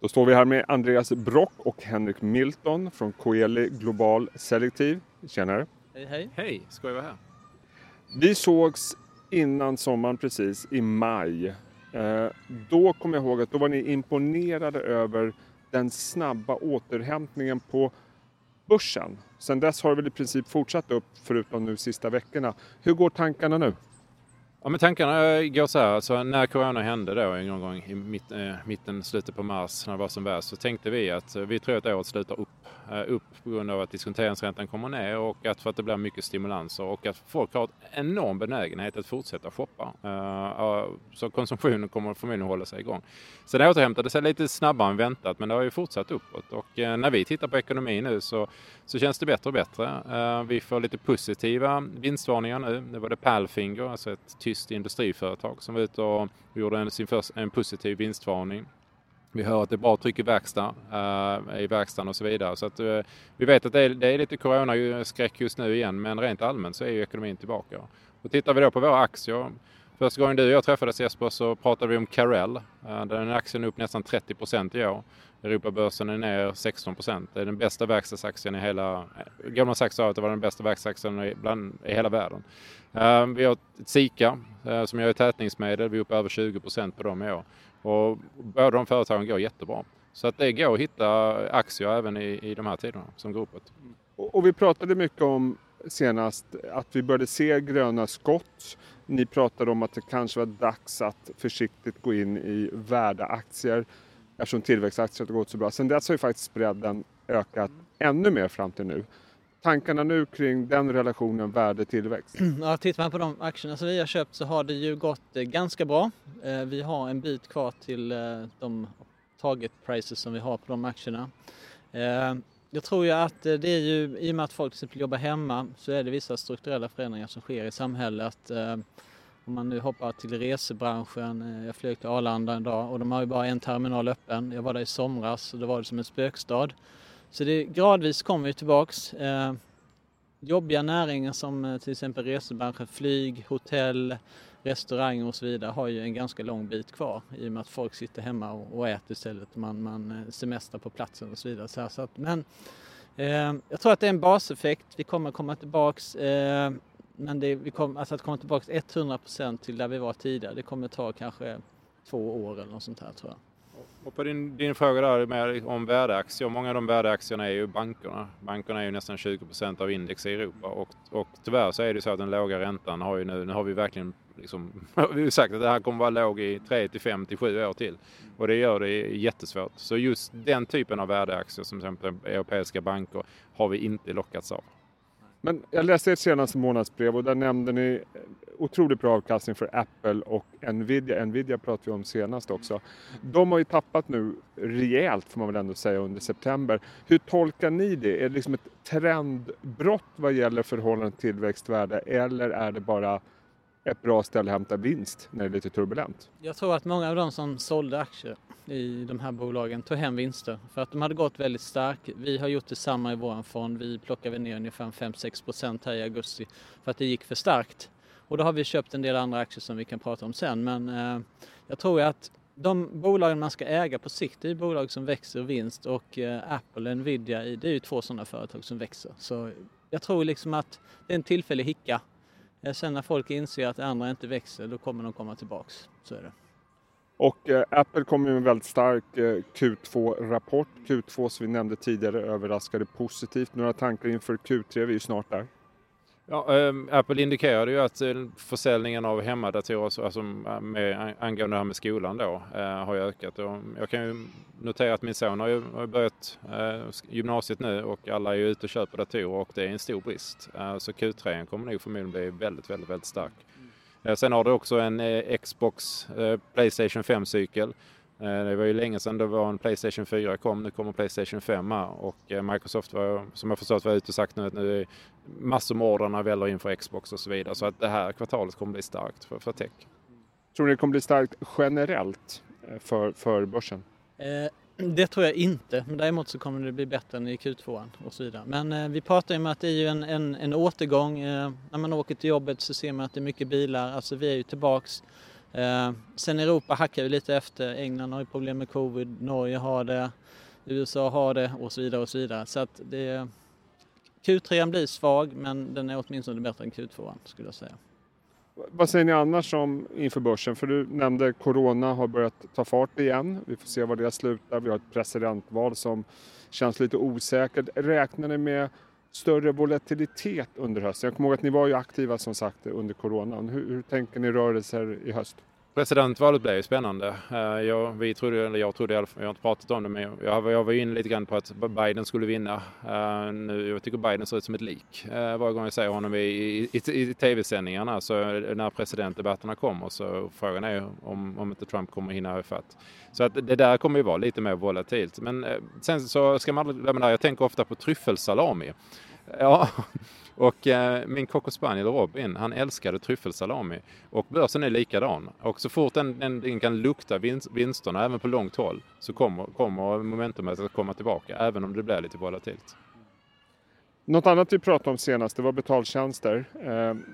Då står vi här med Andreas Brock och Henrik Milton från Coeli Global Selektiv. Tjenare! Hej hej! Hej, ska jag vara här? Vi sågs innan sommaren precis i maj. Eh, då kom jag ihåg att då var ni imponerade över den snabba återhämtningen på börsen. Sen dess har det väl i princip fortsatt upp förutom nu sista veckorna. Hur går tankarna nu? Ja, men tankarna eh, går så här, alltså när corona hände då en gång i mitt, eh, mitten, slutet på mars när det var som värst så tänkte vi att eh, vi tror att året slutar upp. Eh, upp på grund av att diskonteringsräntan kommer ner och att för att det blir mycket stimulanser och att folk har en enorm benägenhet att fortsätta shoppa. Eh, så konsumtionen kommer förmodligen hålla sig igång. Så det återhämtade sig lite snabbare än väntat men det har ju fortsatt uppåt och eh, när vi tittar på ekonomin nu så, så känns det bättre och bättre. Eh, vi får lite positiva vinstvarningar nu. Det var det Palfinger, alltså ett tyskt industriföretag som var ute och gjorde en, sin först, en positiv vinstvarning. Vi hör att det är bra tryck i verkstad, uh, i verkstaden och så vidare. Så att, uh, vi vet att det är, det är lite coronaskräck just nu igen men rent allmänt så är ju ekonomin tillbaka. Och tittar vi då på våra aktier. Första gången du och jag träffades Jesper så pratade vi om Carell. Eh, den aktien är upp nästan 30 procent i år. Europabörsen är ner 16 procent. Det är den bästa verkstadsaktien i hela... Eh, Goldman Sachs sa att det var den bästa verkstadsaktien i, bland, i hela världen. Eh, vi har Sika som gör tätningsmedel. Vi är uppe över 20 procent på dem i år. Och båda de företagen går jättebra. Så att det går att hitta aktier även i, i de här tiderna som går uppåt. Och, och vi pratade mycket om senast att vi började se gröna skott. Ni pratade om att det kanske var dags att försiktigt gå in i värdeaktier eftersom tillväxtaktier har gått så bra. Sen dess har ju faktiskt spreaden ökat ännu mer fram till nu. Tankarna nu kring den relationen värde-tillväxt? Ja, tittar man på de aktierna som vi har köpt så har det ju gått eh, ganska bra. Eh, vi har en bit kvar till eh, de target prices som vi har på de aktierna. Jag tror ju att eh, det är ju, i och med att folk till exempel jobbar hemma så är det vissa strukturella förändringar som sker i samhället. Eh, om man nu hoppar till resebranschen, eh, jag flög till Arlanda en dag och de har ju bara en terminal öppen. Jag var där i somras och då var det som en spökstad. Så det, gradvis kommer vi tillbaks. Jobbiga näringar som till exempel resebranschen, flyg, hotell, restauranger och så vidare har ju en ganska lång bit kvar i och med att folk sitter hemma och, och äter istället. Man, man eh, semestrar på platsen och så vidare. Så, här, så att, men eh, jag tror att det är en baseffekt. Vi kommer komma tillbaks eh, men det, vi kom, alltså att komma tillbaks 100% till där vi var tidigare, det kommer ta kanske två år eller något sånt här tror jag. Och på din, din fråga där med, om värdeaktier, många av de värdeaktierna är ju bankerna. Bankerna är ju nästan 20% av index i Europa och, och tyvärr så är det så att den låga räntan har ju nu, nu har vi verkligen liksom, vi har ju sagt att det här kommer vara låg i 3 till 5 till 7 år till. Och det gör det jättesvårt. Så just den typen av värdeaktier som till exempel europeiska banker har vi inte lockats av. Men jag läste ert senaste månadsbrev och där nämnde ni eh, otroligt bra avkastning för Apple och Nvidia. Nvidia pratade vi om senast också. De har ju tappat nu rejält får man väl ändå säga under september. Hur tolkar ni det? Är det liksom ett trendbrott vad gäller förhållandet tillväxtvärde eller är det bara ett bra ställe att hämta vinst när det är lite turbulent? Jag tror att många av de som sålde aktier i de här bolagen tog hem vinster för att de hade gått väldigt starkt. Vi har gjort detsamma i vår fond. Vi plockade ner ungefär 5-6 procent här i augusti för att det gick för starkt. Och då har vi köpt en del andra aktier som vi kan prata om sen. Men eh, jag tror att de bolagen man ska äga på sikt är bolag som växer vinst och eh, Apple och Nvidia det är ju två sådana företag som växer. Så jag tror liksom att det är en tillfällig hicka. Eh, sen när folk inser att det andra inte växer då kommer de komma tillbaks. Så är det. Och eh, Apple kom med en väldigt stark eh, Q2-rapport. Q2 som vi nämnde tidigare överraskade positivt. Några tankar inför Q3? Vi är ju snart där. Ja, ehm, Apple indikerade ju att eh, försäljningen av hemmadatorer, alltså eh, med, angående det här med skolan då, eh, har ökat. Och jag kan ju notera att min son har ju, har börjat gymnasiet nu och alla är ju ute och köper datorer och det är en stor brist. så Q3 kommer nog förmodligen bli väldigt, väldigt, väldigt stark. Sen har du också en Xbox Playstation 5-cykel det var ju länge sedan det var en Playstation 4 kom, nu kommer Playstation 5 och eh, Microsoft var, som jag förstått var ute och sagt nu att nu är massor med ordrarna väller in för Xbox och så vidare. Så att det här kvartalet kommer bli starkt för, för tech. Tror ni det kommer bli starkt generellt eh, för, för börsen? Eh, det tror jag inte, men däremot så kommer det bli bättre än i Q2 och så vidare. Men eh, vi pratar ju om att det är ju en, en, en återgång. Eh, när man åker till jobbet så ser man att det är mycket bilar, alltså vi är ju tillbaks Eh, sen Europa hackar vi lite efter. England har ju problem med covid, Norge har det, USA har det och så vidare och så vidare. Så att det, Q3 blir svag men den är åtminstone bättre än Q2 skulle jag säga. Vad säger ni annars om inför börsen? För du nämnde Corona har börjat ta fart igen. Vi får se var det slutar. Vi har ett presidentval som känns lite osäkert. Räknar ni med större volatilitet under hösten? Jag kommer ihåg att ni var ju aktiva som sagt under coronan. Hur, hur tänker ni rörelser i höst? Presidentvalet blev ju spännande. Eh, jag, vi trodde, eller jag trodde i alla fall, jag har inte pratat om det, men jag, jag var inne lite grann på att Biden skulle vinna. Eh, nu, jag tycker Biden ser ut som ett lik eh, varje gång jag ser honom i, i, i, i tv-sändningarna. Så när presidentdebatterna kommer så frågan är om, om inte Trump kommer hinna ifatt. Så att det där kommer ju vara lite mer volatilt. Men sen så ska man aldrig glömma det här, jag tänker ofta på tryffelsalami. Ja, och eh, min cocker spaniel Robin, han älskade tryffelsalami. Och börsen är likadan. Och så fort den, den, den kan lukta vinst, vinsterna, även på långt håll, så kommer, kommer momentumet att komma tillbaka, även om det blir lite volatilt. Något annat vi pratade om senast, det var betaltjänster. Ehm,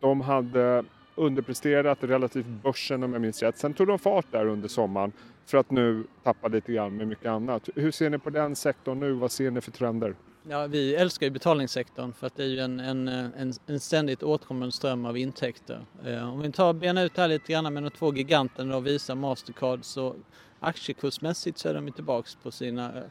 de hade underpresterat relativt börsen om jag minns rätt. Sen tog de fart där under sommaren för att nu tappa lite grann med mycket annat. Hur ser ni på den sektorn nu? Vad ser ni för trender? Ja, vi älskar ju betalningssektorn för att det är ju en, en, en, en ständigt återkommande ström av intäkter. Eh, om vi tar bena ut det här lite grann med de två giganterna och Visa Mastercard så aktiekursmässigt så är de tillbaks på sina eh,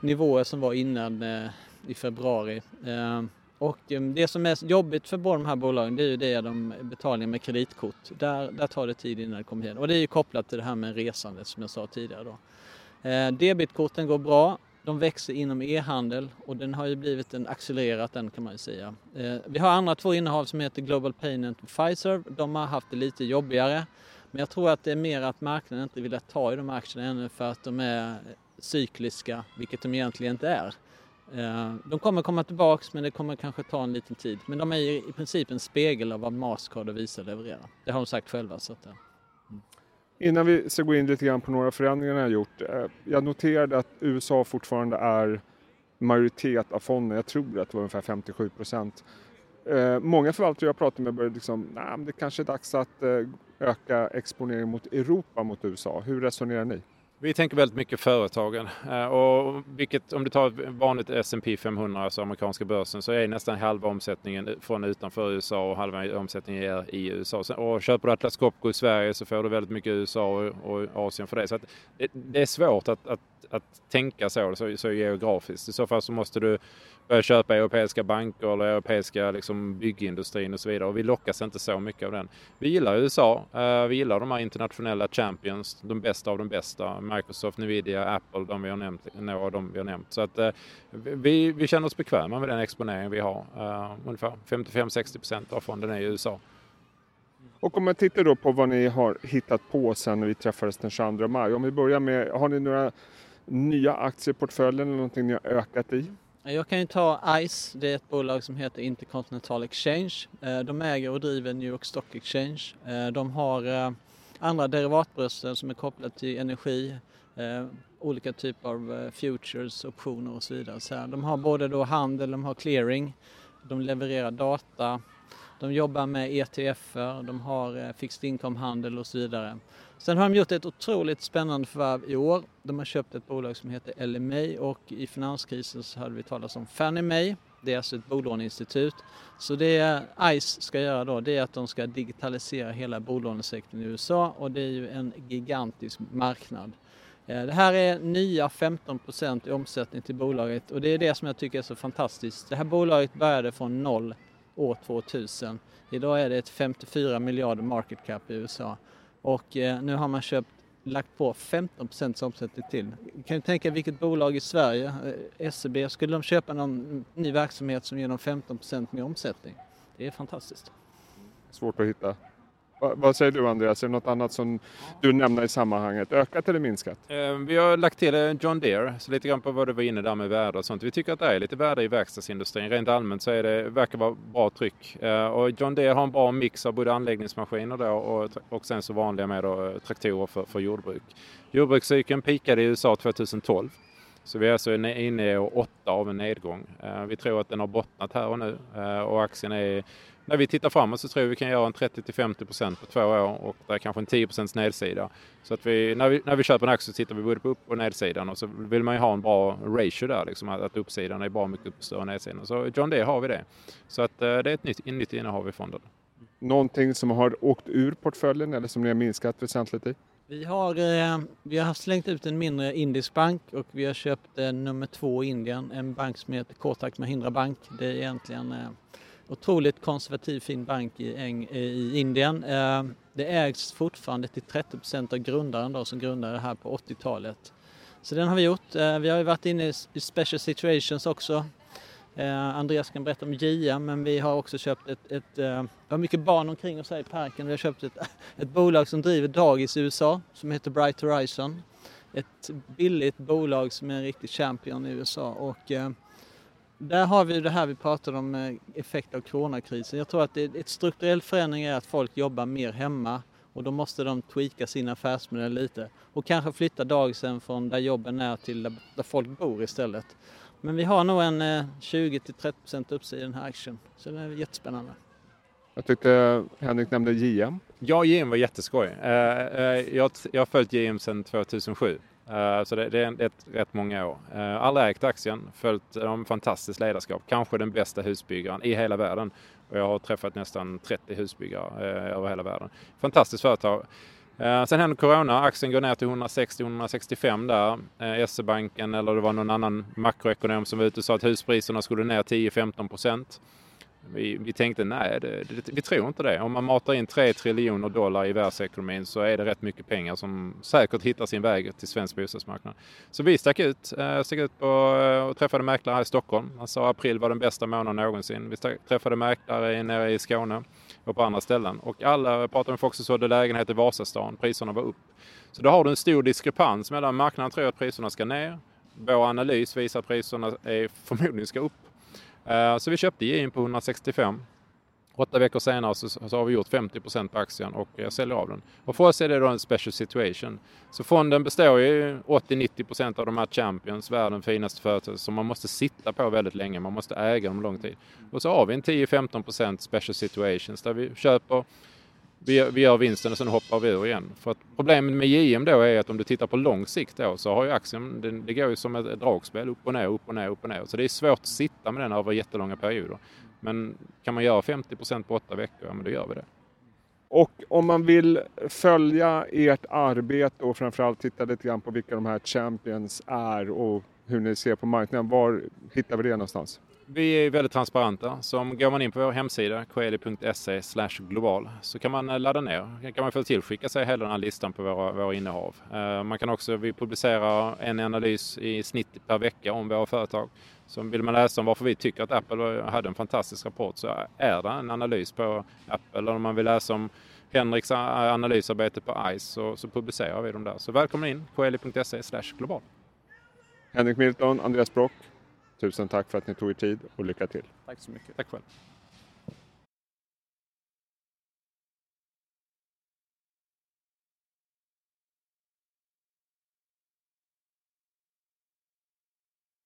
nivåer som var innan eh, i februari. Eh, och eh, det som är jobbigt för båda de här bolagen det är ju det de betalningar med kreditkort. Där, där tar det tid innan det kommer igen. Och det är ju kopplat till det här med resandet som jag sa tidigare då. Eh, debitkorten går bra de växer inom e-handel och den har ju blivit en accelererat den kan man ju säga. Eh, vi har andra två innehav som heter Global Payment och Pfizer. De har haft det lite jobbigare. Men jag tror att det är mer att marknaden inte vill ta i de aktierna ännu för att de är cykliska, vilket de egentligen inte är. Eh, de kommer komma tillbaks men det kommer kanske ta en liten tid. Men de är i princip en spegel av vad Mastercard och Visa levererar. Det har de sagt själva. Så att, mm. Innan vi ska gå in lite grann på några förändringar jag har gjort. Eh, jag noterade att USA fortfarande är majoritet av fonden. Jag tror att det var ungefär 57 procent. Eh, många förvaltare jag pratat med började liksom, nah, det kanske är dags att eh, öka exponering mot Europa mot USA. Hur resonerar ni? Vi tänker väldigt mycket företagen. Eh, och vilket, om du tar ett vanligt S&P 500, alltså amerikanska börsen, så är nästan halva omsättningen från utanför USA och halva omsättningen är i USA. Och köper du Atlas Copco i Sverige så får du väldigt mycket USA och, Asien för det. Så det, eh, det, är svårt att, att, att tänka så, så, så geografiskt. I så fall så måste du börja köpa europeiska banker eller europeiska liksom, byggindustrin och så vidare. Och vi lockas inte så mycket av den. Vi gillar USA. Eh, vi gillar de här internationella champions, de bästa av de bästa. Microsoft, Nvidia, Apple, de vi har nämnt, några av vi har nämnt. Så att eh, vi, vi känner oss bekväma med den exponering vi har. Eh, ungefär 55-60% av fonden är i USA. Och om man tittar då på vad ni har hittat på sen när vi träffades den 22 maj. Om vi börjar med, har ni några nya aktier i portföljen eller någonting ni har ökat i? Jag kan ju ta ICE, det är ett bolag som heter Intercontinental Exchange. Eh, de äger och driver New York Stock Exchange. Eh, de har eh, andra derivatbröster som är kopplade till energi, olika typer av futures, optioner och så vidare. Så de har både då handel, de har clearing, de levererar data, de jobbar med ETFer, de har eh, fixed income-handel och så vidare. Sen har de gjort ett otroligt spännande förvärv i år. De har köpt ett bolag som heter LMA och i finanskrisen så hörde vi talas om Fannie Mae. Det är alltså ett bolåneinstitut. Så det ICE ska göra då det är att de ska digitalisera hela bolånesektorn i USA och det är ju en gigantisk marknad. Eh, det här är nya 15 i omsättning till bolaget och det är det som jag tycker är så fantastiskt. Det här bolaget började från noll år 2000. Idag är det ett 54 miljarder market cap i USA. Och eh, nu har man köpt, lagt på 15 procents omsättning till. Kan du tänka vilket bolag i Sverige, eh, SEB, skulle de köpa någon ny verksamhet som ger dem 15 procent mer omsättning? Det är fantastiskt. Svårt att hitta. Vad säger du Andreas, är det något annat som du nämner i sammanhanget? Ökat eller minskat? Eh, vi har lagt till John Deere, så lite grann på vad du var inne där med värde och sånt. Vi tycker att det är lite värde i verkstadsindustrin. Rent allmänt så är det, verkar vara bra tryck. Eh, och John Deere har en bra mix av både anläggningsmaskiner då och, och sen så vanliga med då, eh, traktorer för, för jordbruk. Jordbrukscykeln pikade i USA 2012. Så vi är alltså inne i åtta av en nedgång. Vi tror att den har bottnat här och nu och aktien är när vi tittar framåt så tror vi vi kan göra en 30-50% på två år och det är kanske en 10% nedsida. Så att vi, när, vi, när vi köper en aktie så tittar vi både på upp och nedsidan och så vill man ju ha en bra ratio där, liksom, att uppsidan är bra mycket större än nedsidan. Så John Deere har vi det. Så att det är ett nytt, ett nytt innehav i fonden. Någonting som har åkt ur portföljen eller som ni har minskat väsentligt i? Vi har, eh, vi har slängt ut en mindre indisk bank och vi har köpt eh, nummer två i Indien, en bank som heter Kotak Mahindra Bank. Det är egentligen eh, otroligt konservativ fin bank i, i Indien. Eh, det ägs fortfarande till 30 procent av grundaren då, som grundade det här på 80-talet. Så den har vi gjort. Eh, vi har ju varit inne i special situations också Eh, Andreas kan berätta om JM, men vi har också köpt ett, ett eh, vi har mycket barn omkring oss här i parken. Vi har köpt ett, ett bolag som driver dagis i USA som heter Bright Horizon. Ett billigt bolag som är en riktig champion i USA och eh, där har vi det här vi pratade om, eh, effekt av coronakrisen. Jag tror att det, ett strukturell förändring är att folk jobbar mer hemma och då måste de tweaka sin affärsmodell lite och kanske flytta dagisen från där jobben är till där, där folk bor istället. Men vi har nog en 20-30% uppsida i den här aktien. Så det är jättespännande. Jag tyckte Henrik nämnde JM. Ja, JM var jätteskoj. Eh, eh, jag har följt JM sedan 2007. Eh, så det är ett, rätt många år. Eh, Aldrig ägt aktien, följt dem fantastiskt ledarskap. Kanske den bästa husbyggaren i hela världen. Och jag har träffat nästan 30 husbyggare eh, över hela världen. Fantastiskt företag. Sen hände Corona, aktien går ner till 160-165 där. SE-banken eller det var någon annan makroekonom som var ute och sa att huspriserna skulle ner 10-15 procent. Vi, vi, tänkte nej, det, det, vi tror inte det. Om man matar in 3 triljoner dollar i världsekonomin så är det rätt mycket pengar som säkert hittar sin väg till svensk bostadsmarknad. Så vi stack ut, eh, stack ut på, eh, och träffade mäklare här i Stockholm. Han sa april var den bästa månaden någonsin. Vi stack, träffade mäklare nere i Skåne och på andra ställen. Och alla pratade med folk som sålde lägenheter i Vasastan. Priserna var upp. Så då har du en stor diskrepans mellan marknaden tror att priserna ska ner. Vår analys visar att priserna är förmodligen ska upp. Eh, så vi köpte in på 165. Åtta veckor senare så, så har vi gjort 50% på aktien och jag säljer av den. Och för oss är det då en special situation. Så fonden består ju 80-90 av de här champions, världens finaste företag, som man måste sitta på väldigt länge. Man måste äga dem lång tid. Och så har vi en 10-15% special situations där vi köper vi, vi gör vinsten och sen hoppar vi ur igen. För att problemet med JM då är att om du tittar på lång sikt då så har ju aktien, det, det går ju som ett dragspel upp och ner, upp och ner, upp och ner. Så det är svårt att sitta med den över jättelånga perioder. Men kan man göra 50% på åtta veckor, ja men då gör vi det. Och om man vill följa ert arbete och framförallt titta lite grann på vilka de här champions är och hur ni ser på marknaden, var hittar vi det någonstans? Vi är väldigt transparenta. Så går man in på vår hemsida, coeli.se global, så kan man eh, ladda ner. kan man få tillskicka sig hela den här listan på våra, våra innehav. Eh, man kan också, vi publicerar en analys i snitt per vecka om våra företag. Så vill man läsa om varför vi tycker att Apple hade en fantastisk rapport så är det en analys på Apple. Eller om man vill läsa om Henriks analysarbete på ICE så, så publicerar vi dem där. Så välkommen in, coeli.se global. Henrik Milton, Andreas Brock, Tusen tack för att ni tog er tid och lycka till. Tack så mycket. Tack själv.